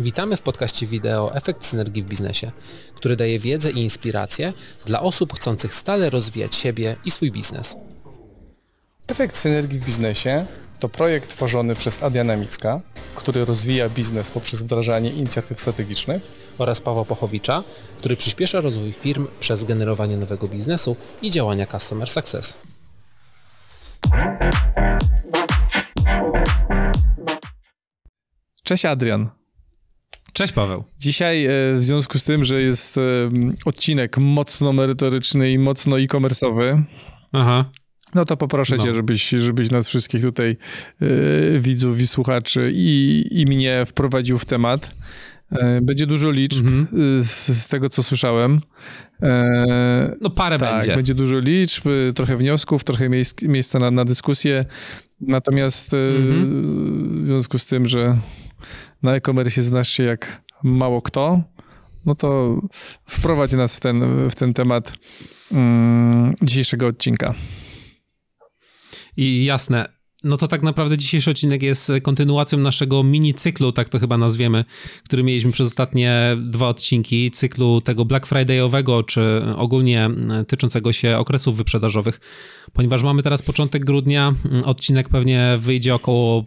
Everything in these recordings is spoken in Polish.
Witamy w podcaście wideo Efekt Synergii w Biznesie, który daje wiedzę i inspiracje dla osób chcących stale rozwijać siebie i swój biznes. Efekt Synergii w Biznesie to projekt tworzony przez Adriana Micka, który rozwija biznes poprzez wdrażanie inicjatyw strategicznych oraz Pawła Pochowicza, który przyspiesza rozwój firm przez generowanie nowego biznesu i działania Customer Success. Cześć Adrian. Cześć Paweł. Dzisiaj e, w związku z tym, że jest e, odcinek mocno merytoryczny i mocno e-commerce'owy, Aha. no to poproszę no. cię, żebyś, żebyś nas wszystkich tutaj y, widzów i słuchaczy i, i mnie wprowadził w temat. Będzie dużo liczb mhm. z, z, tego, co słyszałem. No parę tak, będzie. będzie dużo liczb, trochę wniosków, trochę miejsc, miejsca na, na dyskusję. Natomiast mhm. w związku z tym, że na e-commerce znasz się jak mało kto, no to wprowadź nas w ten, w ten temat um, dzisiejszego odcinka. I jasne. No to tak naprawdę dzisiejszy odcinek jest kontynuacją naszego mini cyklu, tak to chyba nazwiemy, który mieliśmy przez ostatnie dwa odcinki, cyklu tego Black Fridayowego, czy ogólnie tyczącego się okresów wyprzedażowych. Ponieważ mamy teraz początek grudnia, odcinek pewnie wyjdzie około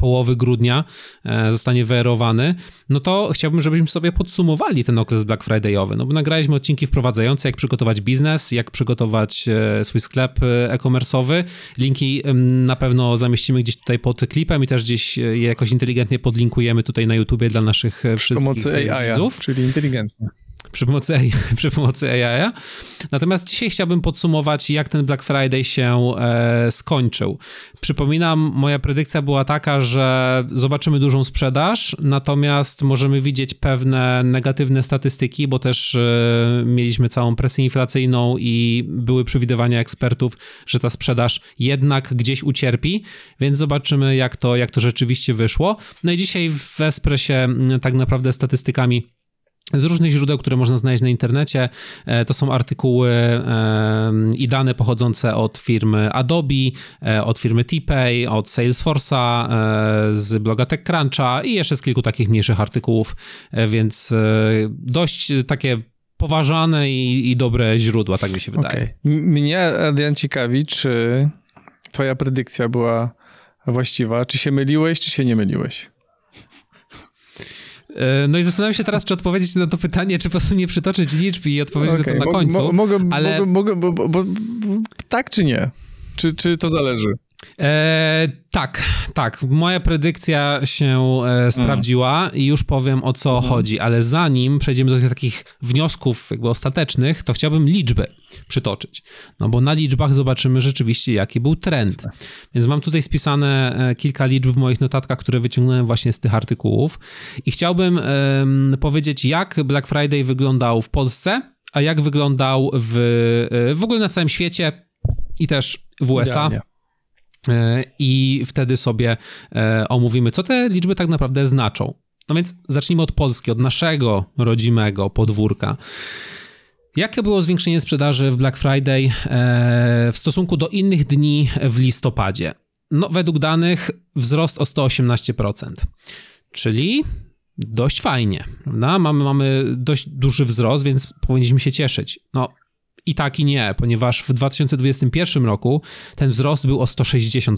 połowy grudnia e, zostanie wyeroowany, no to chciałbym, żebyśmy sobie podsumowali ten okres Black Friday'owy, no bo nagraliśmy odcinki wprowadzające, jak przygotować biznes, jak przygotować e, swój sklep e, e-commerce'owy. Linki na pewno zamieścimy gdzieś tutaj pod klipem i też gdzieś je jakoś inteligentnie podlinkujemy tutaj na YouTubie dla naszych wszystkich pomocy AI, widzów. czyli inteligentnie przy pomocy, AI, przy pomocy AI. Natomiast dzisiaj chciałbym podsumować, jak ten Black Friday się e, skończył. Przypominam, moja predykcja była taka, że zobaczymy dużą sprzedaż, natomiast możemy widzieć pewne negatywne statystyki, bo też e, mieliśmy całą presję inflacyjną i były przewidywania ekspertów, że ta sprzedaż jednak gdzieś ucierpi, więc zobaczymy, jak to, jak to rzeczywiście wyszło. No i dzisiaj wesprę się tak naprawdę statystykami z różnych źródeł, które można znaleźć na internecie. E, to są artykuły i dane pochodzące od firmy Adobe, e, od firmy TPay, od Salesforce'a, e, z bloga TechCruncha i jeszcze z kilku takich mniejszych artykułów, więc dość takie poważane i, i dobre źródła, tak mi się wydaje. Okay. Mnie, Adrian, ciekawi, czy twoja predykcja była właściwa. Czy się myliłeś, czy się nie myliłeś? E, no i zastanawiam się teraz, czy odpowiedzieć na to pytanie, czy po prostu nie przytoczyć liczb i odpowiedzieć okay. na to na końcu. Mogę, ale... mogę, mogę bo, bo, bo, tak czy nie? Czy, czy to zależy? E, tak, tak. Moja predykcja się e, sprawdziła mm. i już powiem o co mm. chodzi, ale zanim przejdziemy do tych takich wniosków jakby ostatecznych, to chciałbym liczby przytoczyć. No bo na liczbach zobaczymy rzeczywiście, jaki był trend. Więc mam tutaj spisane e, kilka liczb w moich notatkach, które wyciągnąłem właśnie z tych artykułów i chciałbym e, powiedzieć, jak Black Friday wyglądał w Polsce, a jak wyglądał w, e, w ogóle na całym świecie i też w USA. Idealnie. E, i wtedy sobie e, omówimy, co te liczby tak naprawdę znaczą. No więc zacznijmy od Polski, od naszego rodzimego podwórka. Jakie było zwiększenie sprzedaży w Black Friday e, w stosunku do innych dni w listopadzie? No, według danych wzrost o 118%, czyli dość fajnie, prawda? Mamy, mamy dość duży wzrost, więc powinniśmy się cieszyć. No, i tak i nie, ponieważ w 2021 roku ten wzrost był o 160%.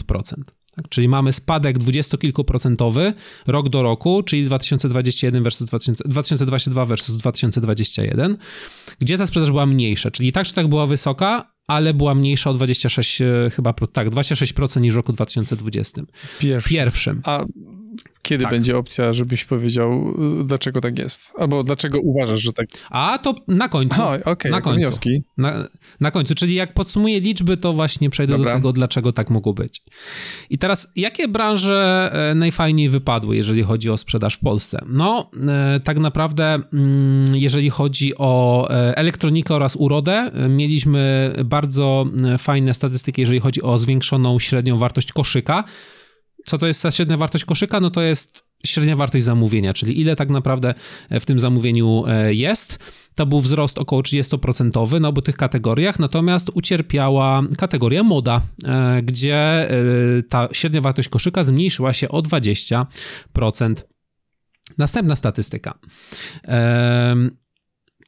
Tak? Czyli mamy spadek dwudziestokilkuprocentowy rok do roku, czyli 2021 versus 2000, 2022 versus 2021, gdzie ta sprzedaż była mniejsza, czyli tak czy tak była wysoka, ale była mniejsza o 26 e, chyba, tak, 26% niż w roku 2020. Pierwszym. Pierwszym. A kiedy tak. będzie opcja, żebyś powiedział, y, dlaczego tak jest? Albo dlaczego uważasz, że tak A to na końcu. Okej, okay, na końcu. Wnioski. Na, na, końcu, czyli jak podsumuję liczby, to właśnie przejdę Dobra. do tego, dlaczego tak mogło być. I teraz, jakie branże e, najfajniej wypadły, jeżeli chodzi o sprzedaż w Polsce? No, e, tak naprawdę, mm, jeżeli chodzi o e, elektronikę oraz urodę, mieliśmy bardzo fajne statystyki, jeżeli chodzi o zwiększoną średnią wartość koszyka. Co to jest ta średnia wartość koszyka? No to jest średnia wartość zamówienia, czyli ile tak naprawdę e, w tym zamówieniu e, jest. To był wzrost około 30% na obu tych kategoriach, natomiast ucierpiała kategoria moda, e, gdzie ta średnia wartość koszyka zmniejszyła się o 20%. Następna statystyka.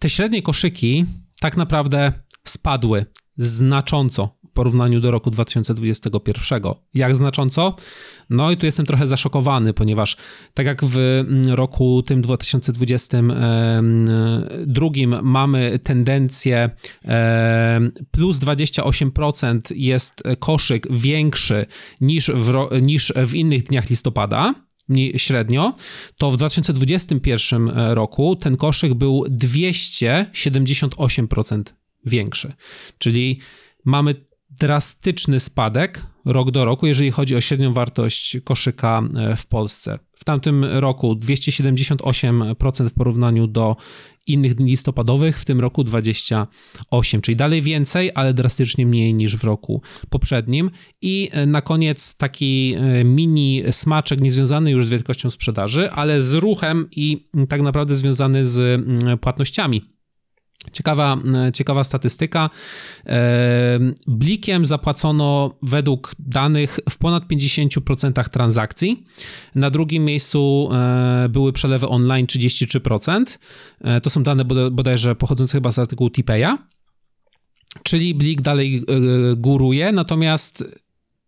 Te średnie koszyki tak naprawdę spadły znacząco porównaniu do roku 2021. Jak znacząco? No i tu jestem trochę zaszokowany, ponieważ tak jak w mm, roku tym 2022 mamy tendencję plus 28% jest koszyk większy niż w, niż w innych dniach listopada, średnio, to w 2021 roku ten koszyk był 278% większy. Czyli mamy drastyczny spadek rok do roku, jeżeli chodzi o średnią wartość koszyka e, w Polsce. W tamtym roku 278% w porównaniu do innych dni listopadowych, w tym roku 28, czyli dalej więcej, ale drastycznie mniej niż w roku poprzednim. I e, na koniec taki e, mini smaczek niezwiązany już z wielkością sprzedaży, ale z ruchem i tak naprawdę związany z płatnościami Ciekawa, e, ciekawa statystyka. E, blikiem zapłacono według danych w ponad 50% transakcji. Na drugim miejscu e, były przelewy online 33%. To są dane bodajże pochodzące chyba z artykułu Tipeya. Czyli Blik dalej góruje, natomiast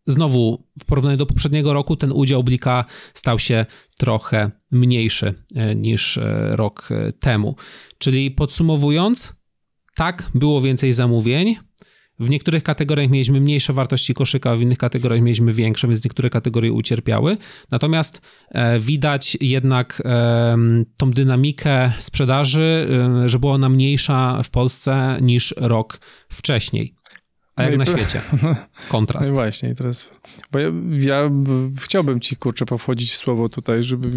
znowu w porównaniu do poprzedniego roku ten udział Blika stał się trochę mniejszy e, niż e, rok e, temu. Czyli podsumowując, tak, było więcej zamówień. W niektórych kategoriach mieliśmy mniejsze wartości koszyka, w innych kategoriach mieliśmy większe, więc niektóre kategorie ucierpiały. Natomiast widać jednak tą dynamikę sprzedaży, że była ona mniejsza w Polsce niż rok wcześniej. A jak no na świecie? Kontrast. No właśnie, teraz. Bo ja, ja, chciałbym ci kurczę powchodzić w słowo tutaj, żeby,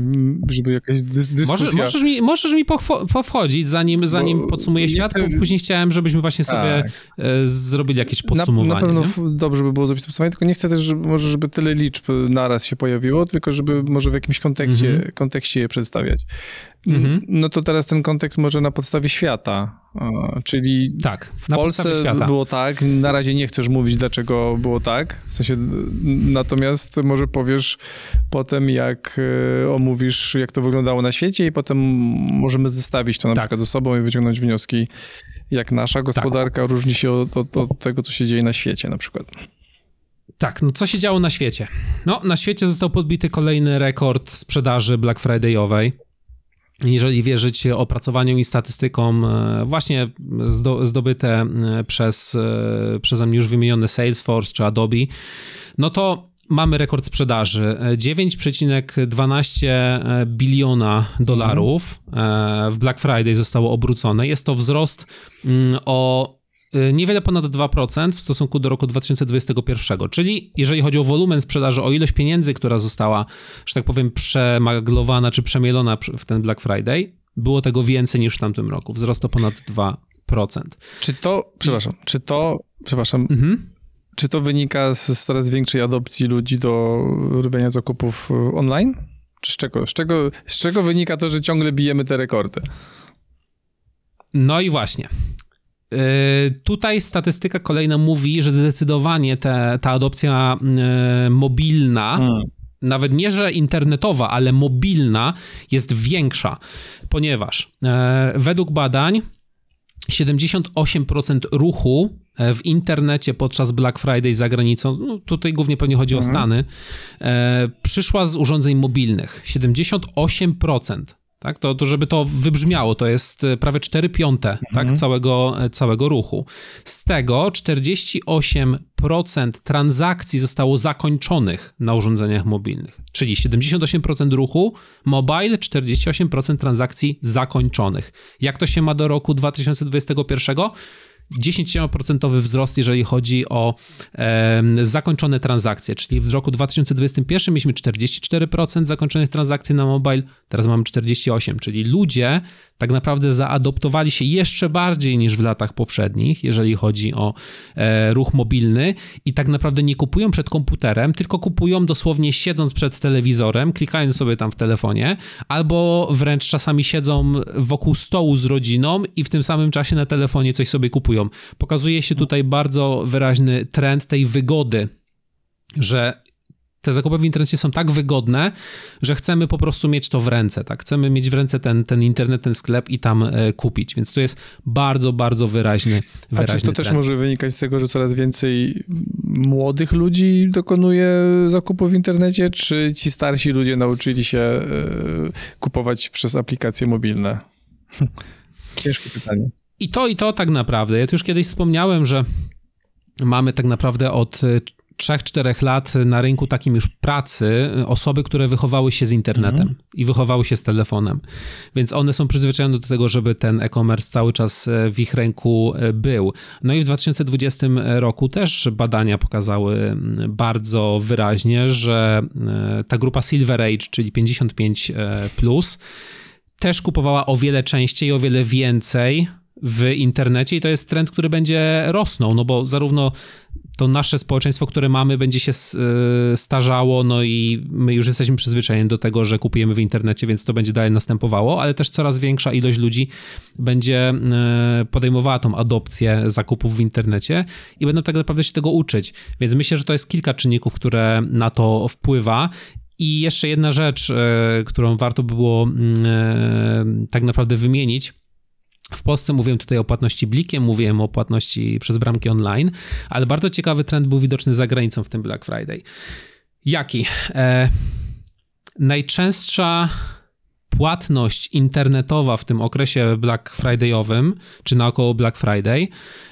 żeby jakaś dys, dyskusja. Może, możesz mi, możesz mi powchodzić, zanim, zanim podsumuję świat, chcę... bo później chciałem, żebyśmy właśnie tak. sobie e, zrobili jakieś podsumowanie. Na, na pewno nie? dobrze by było zrobić podsumowanie, tylko nie chcę też, żeby, może żeby tyle liczb naraz się pojawiło, tylko żeby może w jakimś kontekście, mhm. kontekście je przedstawiać. Mhm. No to teraz ten kontekst może na podstawie świata, czyli tak, w Polsce było tak, na razie nie chcesz mówić, dlaczego było tak, w sensie, natomiast może powiesz potem, jak e, omówisz, jak to wyglądało na świecie i potem możemy zestawić to na tak. przykład ze sobą i wyciągnąć wnioski, jak nasza gospodarka tak. różni się od, od, od tego, co się dzieje na świecie na przykład. Tak, no co się działo na świecie? No, na świecie został podbity kolejny rekord sprzedaży Black Friday'owej jeżeli wierzyć opracowaniom i statystykom e, właśnie zdobyte e, przez, e, przeze mnie już wymienione Salesforce czy Adobe, no to mamy rekord sprzedaży. 9,12 biliona dolarów w Black Friday zostało obrócone. Jest to wzrost mm, o niewiele ponad 2% w stosunku do roku 2021. Czyli jeżeli chodzi o wolumen sprzedaży, o ilość pieniędzy, która została, że tak powiem, przemaglowana czy przemielona w ten Black Friday, było tego więcej niż w tamtym roku. Wzrost to ponad 2%. Czy to, przepraszam, czy to, przepraszam, mhm. czy to wynika z coraz większej adopcji ludzi do robienia zakupów y, online? Czy z czego, z czego, z czego wynika to, że ciągle bijemy te rekordy? No i właśnie. Y, tutaj statystyka kolejna mówi, że zdecydowanie te, ta adopcja y, mobilna, hmm. nawet nie, że internetowa, ale mobilna jest większa, ponieważ y, według badań 78% ruchu w internecie podczas Black Friday za granicą, no tutaj głównie pewnie chodzi o hmm. Stany, przyszła z urządzeń mobilnych. 78%. Tak, to, to żeby to wybrzmiało, to jest e, prawie 4 piąte tak, mhm. tak, całego, e, całego ruchu. Z tego 48% transakcji zostało zakończonych na urządzeniach mobilnych, czyli 78% ruchu mobile, 48% transakcji zakończonych. Jak to się ma do roku 2021? 10% wzrost, jeżeli chodzi o e, zakończone transakcje, czyli w roku 2021 mieliśmy 44% zakończonych transakcji na mobile, teraz mamy 48%, czyli ludzie tak naprawdę zaadoptowali się jeszcze bardziej niż w latach poprzednich, jeżeli chodzi o e, ruch mobilny i tak naprawdę nie kupują przed komputerem, tylko kupują dosłownie siedząc przed telewizorem, klikając sobie tam w telefonie, albo wręcz czasami siedzą wokół stołu z rodziną i w tym samym czasie na telefonie coś sobie kupują. Pokazuje się tutaj bardzo wyraźny trend tej wygody, że te zakupy w internecie są tak wygodne, że chcemy po prostu mieć to w ręce, tak? Chcemy mieć w ręce ten, ten internet, ten sklep i tam e, kupić, więc to jest bardzo, bardzo wyraźny, wyraźny A czy to trend. też może wynikać z tego, że coraz więcej młodych ludzi dokonuje zakupów w internecie, czy ci starsi ludzie nauczyli się e, kupować przez aplikacje mobilne? Ciężkie pytanie. I to, i to tak naprawdę. Ja tu już kiedyś wspomniałem, że mamy tak naprawdę od 3-4 lat na rynku takim już pracy osoby, które wychowały się z internetem mhm. i wychowały się z telefonem. Więc one są przyzwyczajone do tego, żeby ten e-commerce cały czas e, w ich ręku e, był. No i w 2020 roku też badania pokazały bardzo wyraźnie, że e, ta grupa Silver Age, czyli 55 plus, też kupowała o wiele częściej, o wiele więcej w internecie i to jest trend, który będzie rosnął, no bo zarówno to nasze społeczeństwo, które mamy, będzie się e, starzało, no i my już jesteśmy przyzwyczajeni do tego, że kupujemy w internecie, więc to będzie dalej następowało, ale też coraz większa ilość ludzi będzie e, podejmowała tą adopcję zakupów w internecie i będą tak naprawdę się tego uczyć. Więc myślę, że to jest kilka czynników, które na to wpływa i jeszcze jedna rzecz, e, którą warto było mm, tak naprawdę wymienić, w Polsce mówiłem tutaj o płatności blikiem, mówiłem o płatności przez bramki online, ale bardzo ciekawy trend był widoczny za granicą w tym Black Friday. Jaki? E, najczęstsza płatność internetowa w tym okresie Black Fridayowym, czy naokoło Black Friday,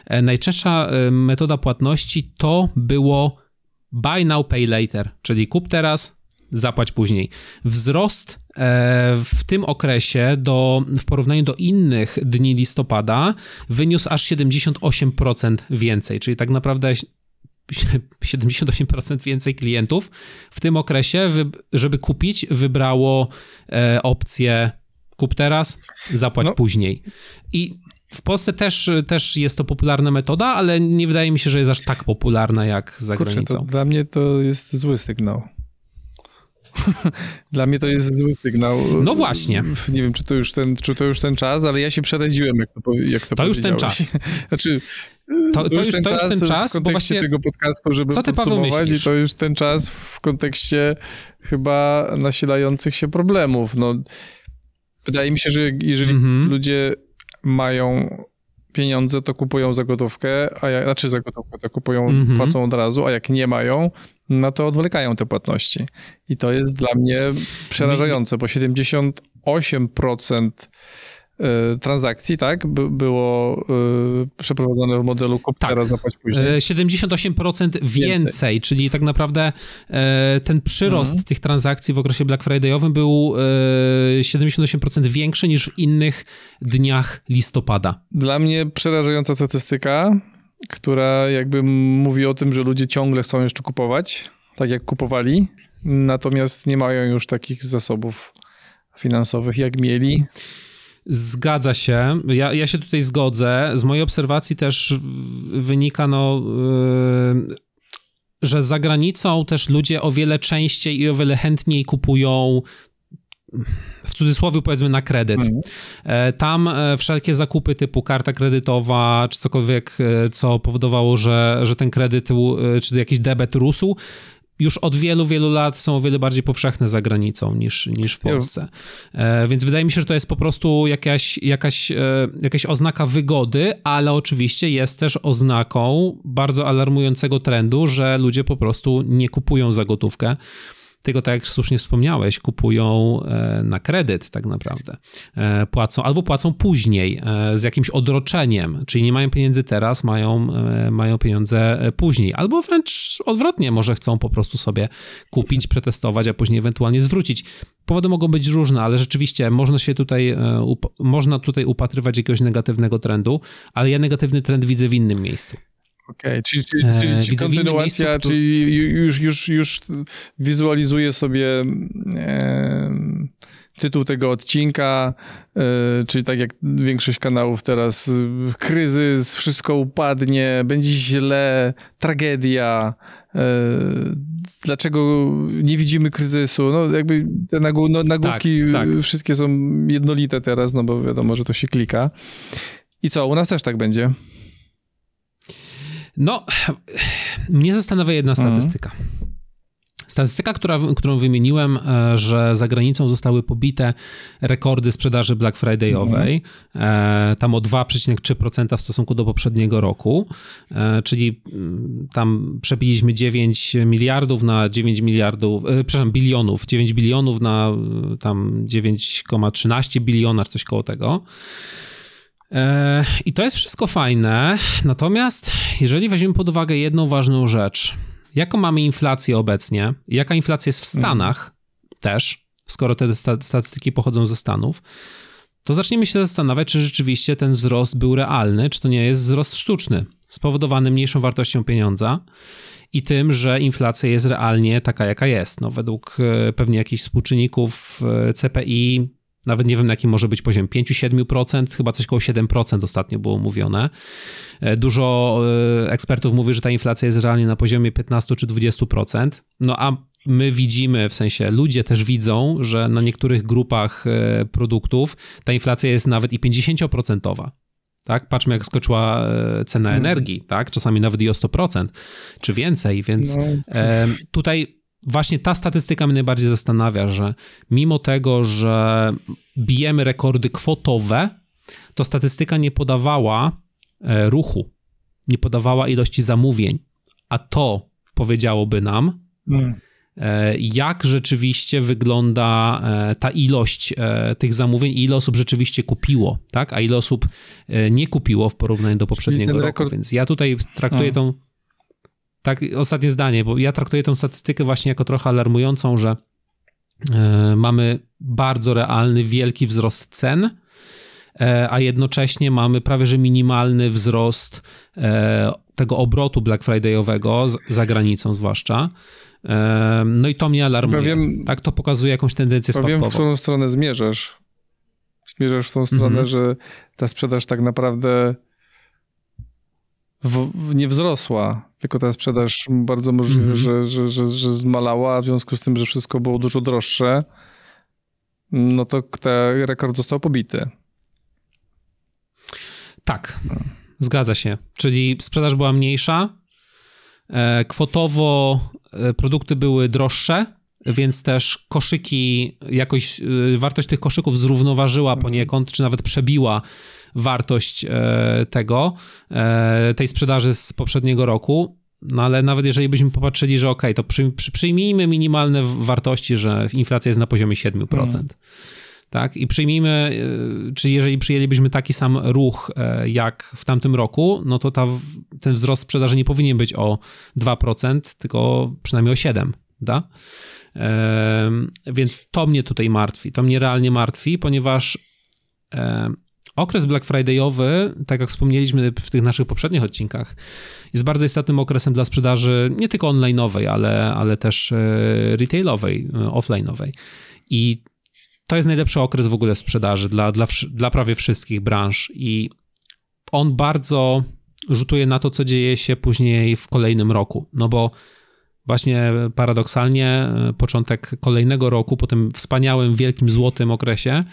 e, najczęstsza e, metoda płatności to było buy now, pay later, czyli kup teraz, zapłać później. Wzrost w tym okresie do, w porównaniu do innych dni listopada wyniósł aż 78% więcej, czyli tak naprawdę 78% więcej klientów w tym okresie, żeby kupić, wybrało e, opcję kup teraz, zapłać no. później. I w Polsce też, też jest to popularna metoda, ale nie wydaje mi się, że jest aż tak popularna jak za Kurczę, granicą. dla mnie to jest zły sygnał. Dla mnie to jest zły sygnał. No właśnie. Nie wiem, czy to już ten, czy to już ten czas, ale ja się przeraziłem, jak to, jak to To już ten czas. Znaczy, to, to, już, ten, to czas już ten czas, w kontekście właśnie... tego podcastu, żeby co ty, podsumować i to już ten czas w kontekście chyba nasilających się problemów. No, wydaje mi się, że jeżeli mhm. ludzie mają pieniądze, to kupują za gotówkę, a jak, znaczy za gotówkę, to kupują, mm -hmm. płacą od razu, a jak nie mają, no to odwlekają te płatności. I to jest dla mnie przerażające, bo 78% y, transakcji, tak, by, było y, przeprowadzone w modelu kup tak. teraz, zapłać później. 78% y, więcej, więcej, czyli tak naprawdę ten przyrost mhm. tych transakcji w okresie Black Fridayowym był 78% większy niż w innych dniach listopada. Dla mnie przerażająca statystyka, która jakby mówi o tym, że ludzie ciągle chcą jeszcze kupować, tak jak kupowali, natomiast nie mają już takich zasobów finansowych, jak mieli. Zgadza się. Ja, ja się tutaj zgodzę. Z mojej obserwacji też wynika, no. Yy, że za granicą też ludzie o wiele częściej i o wiele chętniej kupują w cudzysłowie powiedzmy na kredyt. Mhm. E, tam e, wszelkie zakupy typu karta kredytowa, czy cokolwiek, e, co powodowało, że, że ten kredyt, czy jakiś debet rósł, już od wielu, wielu lat są o wiele bardziej powszechne za granicą niż, niż w Polsce. E, więc wydaje mi się, że to jest po prostu jakaś, jakaś, e, jakaś oznaka wygody, ale oczywiście jest też oznaką bardzo alarmującego trendu, że ludzie po prostu nie kupują za gotówkę tylko tak jak słusznie wspomniałeś, kupują e, na kredyt tak naprawdę. E, płacą albo płacą później e, z jakimś odroczeniem, czyli nie mają pieniędzy teraz, mają, mają pieniądze później, albo wręcz odwrotnie, może chcą po prostu sobie kupić, przetestować, a później ewentualnie zwrócić. Powody mogą być różne, ale rzeczywiście można się tutaj, można tutaj upatrywać jakiegoś negatywnego trendu, ale ja negatywny trend widzę w innym miejscu. Okej, okay, czyli, czyli, czyli, czyli kontynuacja, miejscu, czyli już, już, już wizualizuję sobie e, tytuł tego odcinka, e, czyli tak jak większość kanałów teraz, kryzys, wszystko upadnie, będzie źle, tragedia, e, dlaczego nie widzimy kryzysu, no jakby te nagł no, nagłówki tak, tak. wszystkie są jednolite teraz, no bo wiadomo, że to się klika. I co, u nas też tak będzie? No, mnie zastanawia jedna mhm. statystyka. Statystyka, która, którą wymieniłem, e, że za granicą zostały pobite rekordy sprzedaży Black Friday'owej, mm. tam o 2,3% w stosunku do poprzedniego roku, e, czyli tam przebiliśmy 9 miliardów na 9 miliardów, przepraszam, bilionów, 9 bilionów na tam 9,13 biliona, czy coś koło tego. I to jest wszystko fajne, natomiast jeżeli weźmiemy pod uwagę jedną ważną rzecz, jaką mamy inflację obecnie, jaka inflacja jest w mhm. Stanach też, skoro te statystyki pochodzą ze Stanów, to zaczniemy się zastanawiać, czy rzeczywiście ten wzrost był realny, czy to nie jest wzrost sztuczny, spowodowany mniejszą wartością pieniądza i tym, że inflacja jest realnie taka, jaka jest. No, według e, pewnie jakichś współczynników e, CPI nawet nie wiem, na jakim może być poziom 5-7%, chyba coś około 7% ostatnio było mówione. E, dużo e, ekspertów mówi, że ta inflacja jest realnie na poziomie 15 czy 20%. No a my widzimy, w sensie ludzie też widzą, że na niektórych grupach e, produktów ta inflacja jest nawet i 50%. Tak? Patrzmy, jak skoczyła cena mhm. energii, tak? Czasami nawet i o 100%, czy więcej, więc no. tutaj właśnie ta statystyka mnie najbardziej zastanawia, że mimo tego, że bijemy rekordy kwotowe, to statystyka nie podawała e, ruchu, nie podawała ilości zamówień, a to powiedziałoby nam, mm. jak rzeczywiście wygląda e, ta ilość tych zamówień i ile osób rzeczywiście kupiło, tak? A ile osób nie kupiło w porównaniu do poprzedniego roku. Rekord... Więc ja tutaj traktuję tą tak, ostatnie zdanie, bo ja traktuję tę statystykę właśnie jako trochę alarmującą, że e, mamy bardzo realny, wielki wzrost cen, e, a jednocześnie mamy prawie że minimalny wzrost e, tego obrotu Black Friday'owego za granicą zwłaszcza. No i to mnie alarmuje. Powiem, tak, to pokazuje jakąś tendencję powiem, spadkową. w którą stronę zmierzasz. Zmierzasz w tą stronę, mhm. że ta sprzedaż tak naprawdę w, nie wzrosła, tylko ta sprzedaż bardzo możliwe, mm -hmm. że, że, że, że zmalała, w związku z tym, że wszystko było dużo droższe, no to ten rekord został pobity. Tak, zgadza się. Czyli sprzedaż była mniejsza, e, kwotowo e, produkty były droższe, więc też koszyki, jakoś e, wartość tych koszyków zrównoważyła mhm. poniekąd, czy nawet przebiła wartość e, tego, e, tej sprzedaży z poprzedniego roku. No ale nawet jeżeli byśmy popatrzyli, że ok, to przy, przy, przyjmijmy minimalne wartości, że inflacja jest na poziomie 7%. Mm. Tak? I przyjmijmy, e, czy jeżeli przyjęlibyśmy taki sam ruch jak w tamtym roku, no to ta, ten wzrost sprzedaży nie powinien być o 2%, tylko przynajmniej o 7%. Da? więc to mnie tutaj martwi. To mnie realnie martwi, ponieważ Okres Black Friday'owy, tak jak wspomnieliśmy w tych naszych poprzednich odcinkach, jest bardzo istotnym okresem dla sprzedaży nie tylko online'owej, ale, ale też e, retailowej, e, offline'owej. I to jest najlepszy okres w ogóle sprzedaży dla, dla, dla prawie wszystkich branż i on bardzo rzutuje na to, co dzieje się później w kolejnym roku, no bo właśnie paradoksalnie e, początek kolejnego roku, po tym wspaniałym, wielkim, złotym okresie,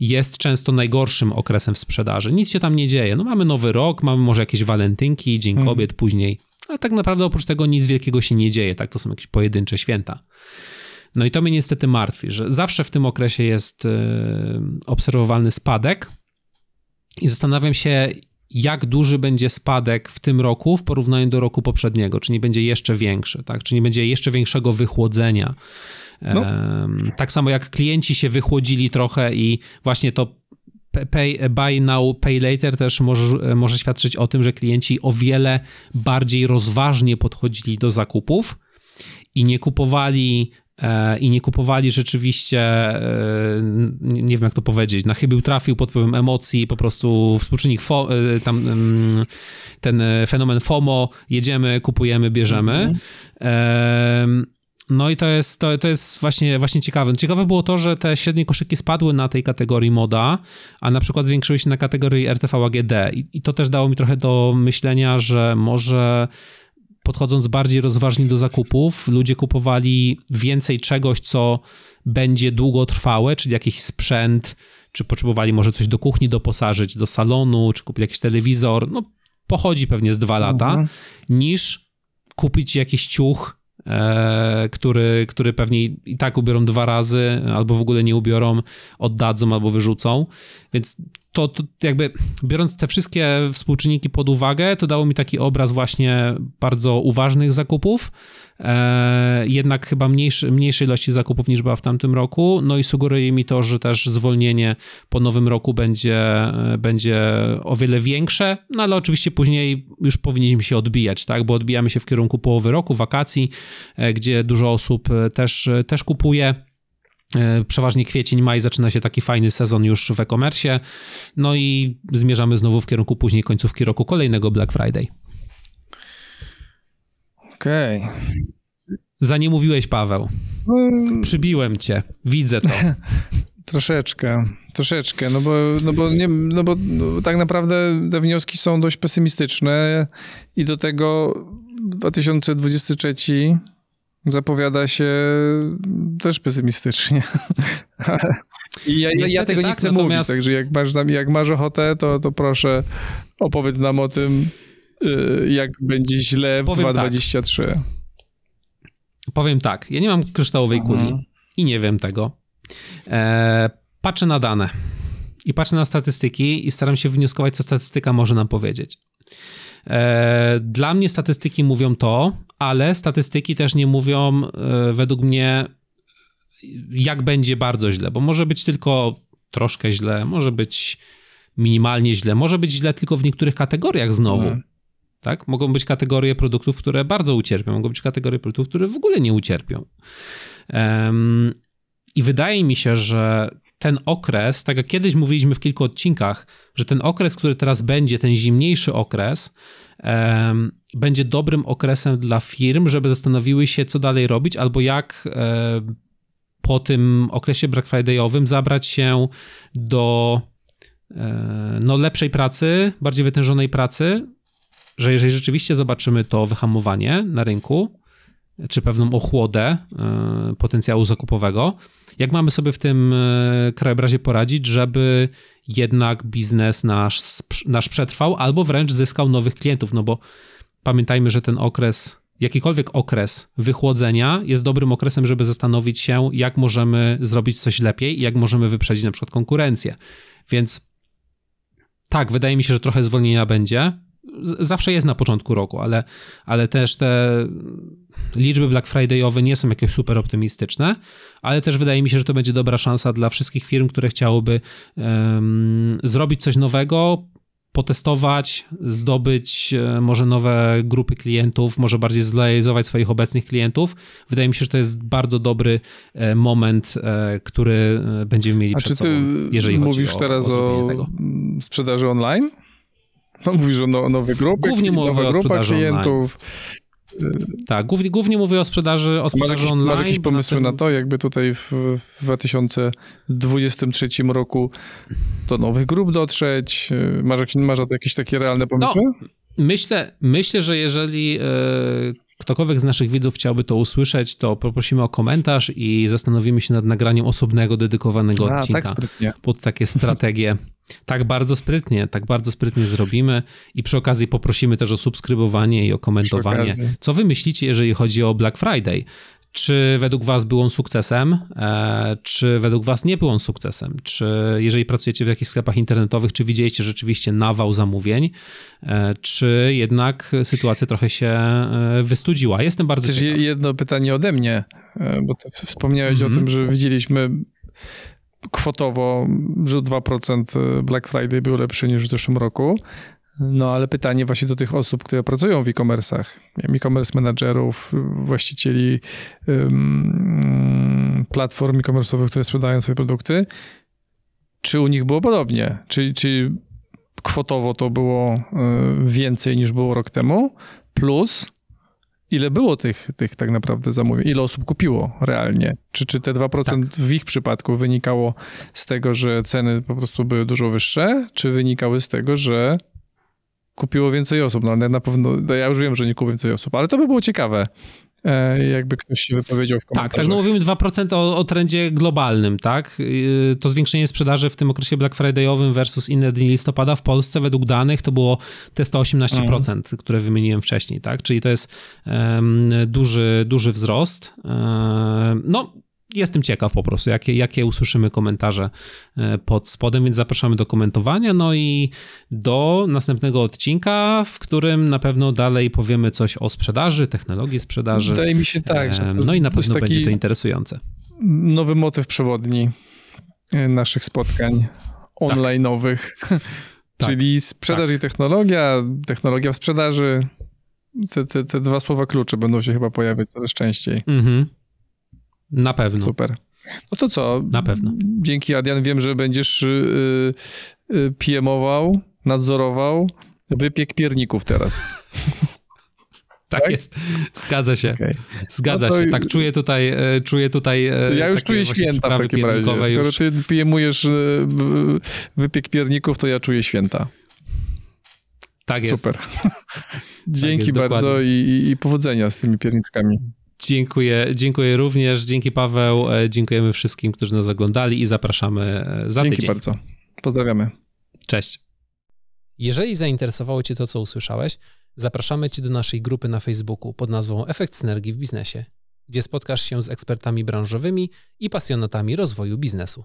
jest często najgorszym okresem w sprzedaży. Nic się tam nie dzieje. No mamy nowy rok, mamy może jakieś walentynki, Dzień hmm. Kobiet później, ale tak naprawdę oprócz tego nic wielkiego się nie dzieje, tak? To są jakieś pojedyncze święta. No i to mnie niestety martwi, że zawsze w tym okresie jest yy, obserwowalny spadek i zastanawiam się, jak duży będzie spadek w tym roku w porównaniu do roku poprzedniego, czy nie będzie jeszcze większy, tak? czy nie będzie jeszcze większego wychłodzenia. No. Tak samo jak klienci się wychłodzili trochę i właśnie to pay, buy now, pay later też może, może świadczyć o tym, że klienci o wiele bardziej rozważnie podchodzili do zakupów i nie kupowali e, i nie kupowali rzeczywiście, e, nie wiem jak to powiedzieć, na chybił trafił pod wpływem emocji, po prostu współczynnik fo, e, tam ten fenomen FOMO, jedziemy, kupujemy, bierzemy. Mm no i to jest, to, to jest właśnie, właśnie ciekawe. Ciekawe było to, że te średnie koszyki spadły na tej kategorii moda, a na przykład zwiększyły się na kategorii RTV AGD. I, I to też dało mi trochę do myślenia, że może podchodząc bardziej rozważnie do zakupów, ludzie kupowali więcej czegoś, co będzie długotrwałe, czyli jakiś sprzęt, czy potrzebowali może coś do kuchni doposażyć, do salonu, czy kupili jakiś telewizor, no pochodzi pewnie z dwa lata, mhm. niż kupić jakiś ciuch który, który pewnie i tak ubiorą dwa razy, albo w ogóle nie ubiorą, oddadzą albo wyrzucą. Więc to, to, jakby biorąc te wszystkie współczynniki pod uwagę, to dało mi taki obraz właśnie bardzo uważnych zakupów, e, jednak chyba mniejszy, mniejszej ilości zakupów niż była w tamtym roku, no i sugeruje mi to, że też zwolnienie po nowym roku będzie, e, będzie o wiele większe, no ale oczywiście później już powinniśmy się odbijać, tak, bo odbijamy się w kierunku połowy roku, wakacji, e, gdzie dużo osób e, też, też kupuje. E, przeważnie kwiecień, maj zaczyna się taki fajny sezon już w e-commerce. No i zmierzamy znowu w kierunku później końcówki roku kolejnego Black Friday. Okej. Okay. Za nie mówiłeś, Paweł. Przybiłem cię. Widzę to. Troszeczkę, troszeczkę, no bo, no bo, nie, no bo no, tak naprawdę te wnioski są dość pesymistyczne i do tego 2023 zapowiada się też pesymistycznie. I ja, ja, ja tego tak, nie chcę natomiast... mówić, także jak masz, jak masz ochotę, to, to proszę opowiedz nam o tym, y, jak będzie źle w Powiem 2023. Tak. Powiem tak, ja nie mam kryształowej Aha. kuli i nie wiem tego. E, patrzę na dane i patrzę na statystyki i staram się wnioskować, co statystyka może nam powiedzieć. E, dla mnie statystyki mówią to, ale statystyki też nie mówią e, według mnie, jak będzie bardzo źle, bo może być tylko troszkę źle, może być minimalnie źle, może być źle tylko w niektórych kategoriach znowu. Mhm. Tak? Mogą być kategorie produktów, które bardzo ucierpią, mogą być kategorie produktów, które w ogóle nie ucierpią. Um, I wydaje mi się, że ten okres, tak jak kiedyś mówiliśmy w kilku odcinkach, że ten okres, który teraz będzie, ten zimniejszy okres, um, będzie dobrym okresem dla firm, żeby zastanowiły się, co dalej robić, albo jak um, po tym okresie Black Fridayowym zabrać się do um, no, lepszej pracy, bardziej wytężonej pracy, że jeżeli rzeczywiście zobaczymy to wyhamowanie na rynku, czy pewną ochłodę e, potencjału zakupowego, jak mamy sobie w tym e, krajobrazie poradzić, żeby jednak biznes nasz, nasz przetrwał albo wręcz zyskał nowych klientów? No bo pamiętajmy, że ten okres, jakikolwiek okres wychłodzenia jest dobrym okresem, żeby zastanowić się, jak możemy zrobić coś lepiej i jak możemy wyprzedzić na przykład konkurencję. Więc tak, wydaje mi się, że trochę zwolnienia będzie zawsze jest na początku roku, ale, ale też te liczby Black Friday'owe nie są jakieś super optymistyczne, ale też wydaje mi się, że to będzie dobra szansa dla wszystkich firm, które chciałyby um, zrobić coś nowego, potestować, zdobyć e, może nowe grupy klientów, może bardziej zrealizować swoich obecnych klientów. Wydaje mi się, że to jest bardzo dobry e, moment, e, który będziemy mieli A przed sobą, jeżeli mówisz chodzi o, teraz o, o tego. sprzedaży online? No mówisz o no, nowych grupach, głównie nowa grupa klientów. Online. Tak, głównie, głównie mówię o sprzedaży, o sprzedaży masz jakieś, online. Masz jakieś pomysły na, na to, jakby tutaj w, w 2023 roku do nowych grup dotrzeć? Masz, masz jakieś takie realne pomysły? No, myślę, myślę, że jeżeli... Ktokolwiek z naszych widzów chciałby to usłyszeć, to poprosimy o komentarz i zastanowimy się nad nagraniem osobnego, dedykowanego A, odcinka tak pod takie strategie. tak bardzo sprytnie, tak bardzo sprytnie zrobimy i przy okazji poprosimy też o subskrybowanie i o komentowanie. Co wy myślicie, jeżeli chodzi o Black Friday? Czy według Was był on sukcesem? E, czy według Was nie był on sukcesem? Czy jeżeli pracujecie w jakichś sklepach internetowych, czy widzieliście rzeczywiście nawał zamówień? E, czy jednak sytuacja trochę się e, wystudziła? Jestem bardzo Też ciekaw. jedno pytanie ode mnie, bo wspomniałeś mm -hmm. o mhm. tym, że widzieliśmy kwotowo, że 2% Black Friday był lepszy niż w zeszłym roku. No ale pytanie właśnie do tych osób, które pracują w e-commerce'ach, e-commerce managerów, właścicieli um, platform e-commerce'owych, które sprzedają swoje produkty, czy u nich było podobnie? Czy, czy kwotowo to było y, więcej niż było rok temu? Plus ile było tych, tych tak naprawdę zamówień? Ile osób kupiło realnie? Czy, czy te 2% tak. w ich przypadku wynikało z tego, że ceny po prostu były dużo wyższe, czy wynikały z tego, że kupiło więcej osób. No, na pewno, no ja już wiem, że nie kupiło więcej osób, ale to by było ciekawe, E, jakby ktoś się wypowiedział w komentarzach. Tak, tak, no mówimy 2% o, o trendzie globalnym, tak? Y, to zwiększenie sprzedaży w tym okresie Black Friday'owym versus inne dni listopada w Polsce według danych to było te 118%, mm. które wymieniłem wcześniej, tak? Czyli to jest um, duży, duży wzrost. Um, no, jestem ciekaw po prostu, jakie, jakie usłyszymy komentarze e, pod spodem, więc zapraszamy do komentowania. No i do następnego odcinka, w którym na pewno dalej powiemy coś o sprzedaży, technologii sprzedaży. Wydaje mi się tak. Że no i na pewno będzie to interesujące. Nowy motyw przewodni e, naszych spotkań online'owych. Tak. Czyli sprzedaż tak. i technologia, technologia w sprzedaży. Te, te, te dwa słowa klucze będą się chyba pojawiać coraz częściej. Mhm. Na pewno. Super. No to co? Na pewno. Dzięki Adrian, wiem, że będziesz yy, yy, PM-ował, nadzorował wypiek pierników teraz. Tak, tak, jest. Zgadza się. Okay. Zgadza no się. Tak, czuję tutaj. E, czuję tutaj e, ja już czuję święta w takim razie. Skoro już... ty pijemujesz e, wypiek pierników, to ja czuję święta. Tak jest. Super. Dzięki tak jest, bardzo i, i, powodzenia z tymi pierniczkami. Dziękuję, dziękuję również. Dzięki Paweł. E, dziękujemy wszystkim, którzy nas oglądali i zapraszamy e, za Dzięki tydzień. bardzo. Pozdrawiamy. Cześć. Jeżeli zainteresowało Cię to, co usłyszałeś, zapraszamy Cię do naszej grupy na Facebooku pod nazwą Efekt Synergii w Biznesie, gdzie spotkasz się z ekspertami branżowymi i pasjonatami rozwoju biznesu.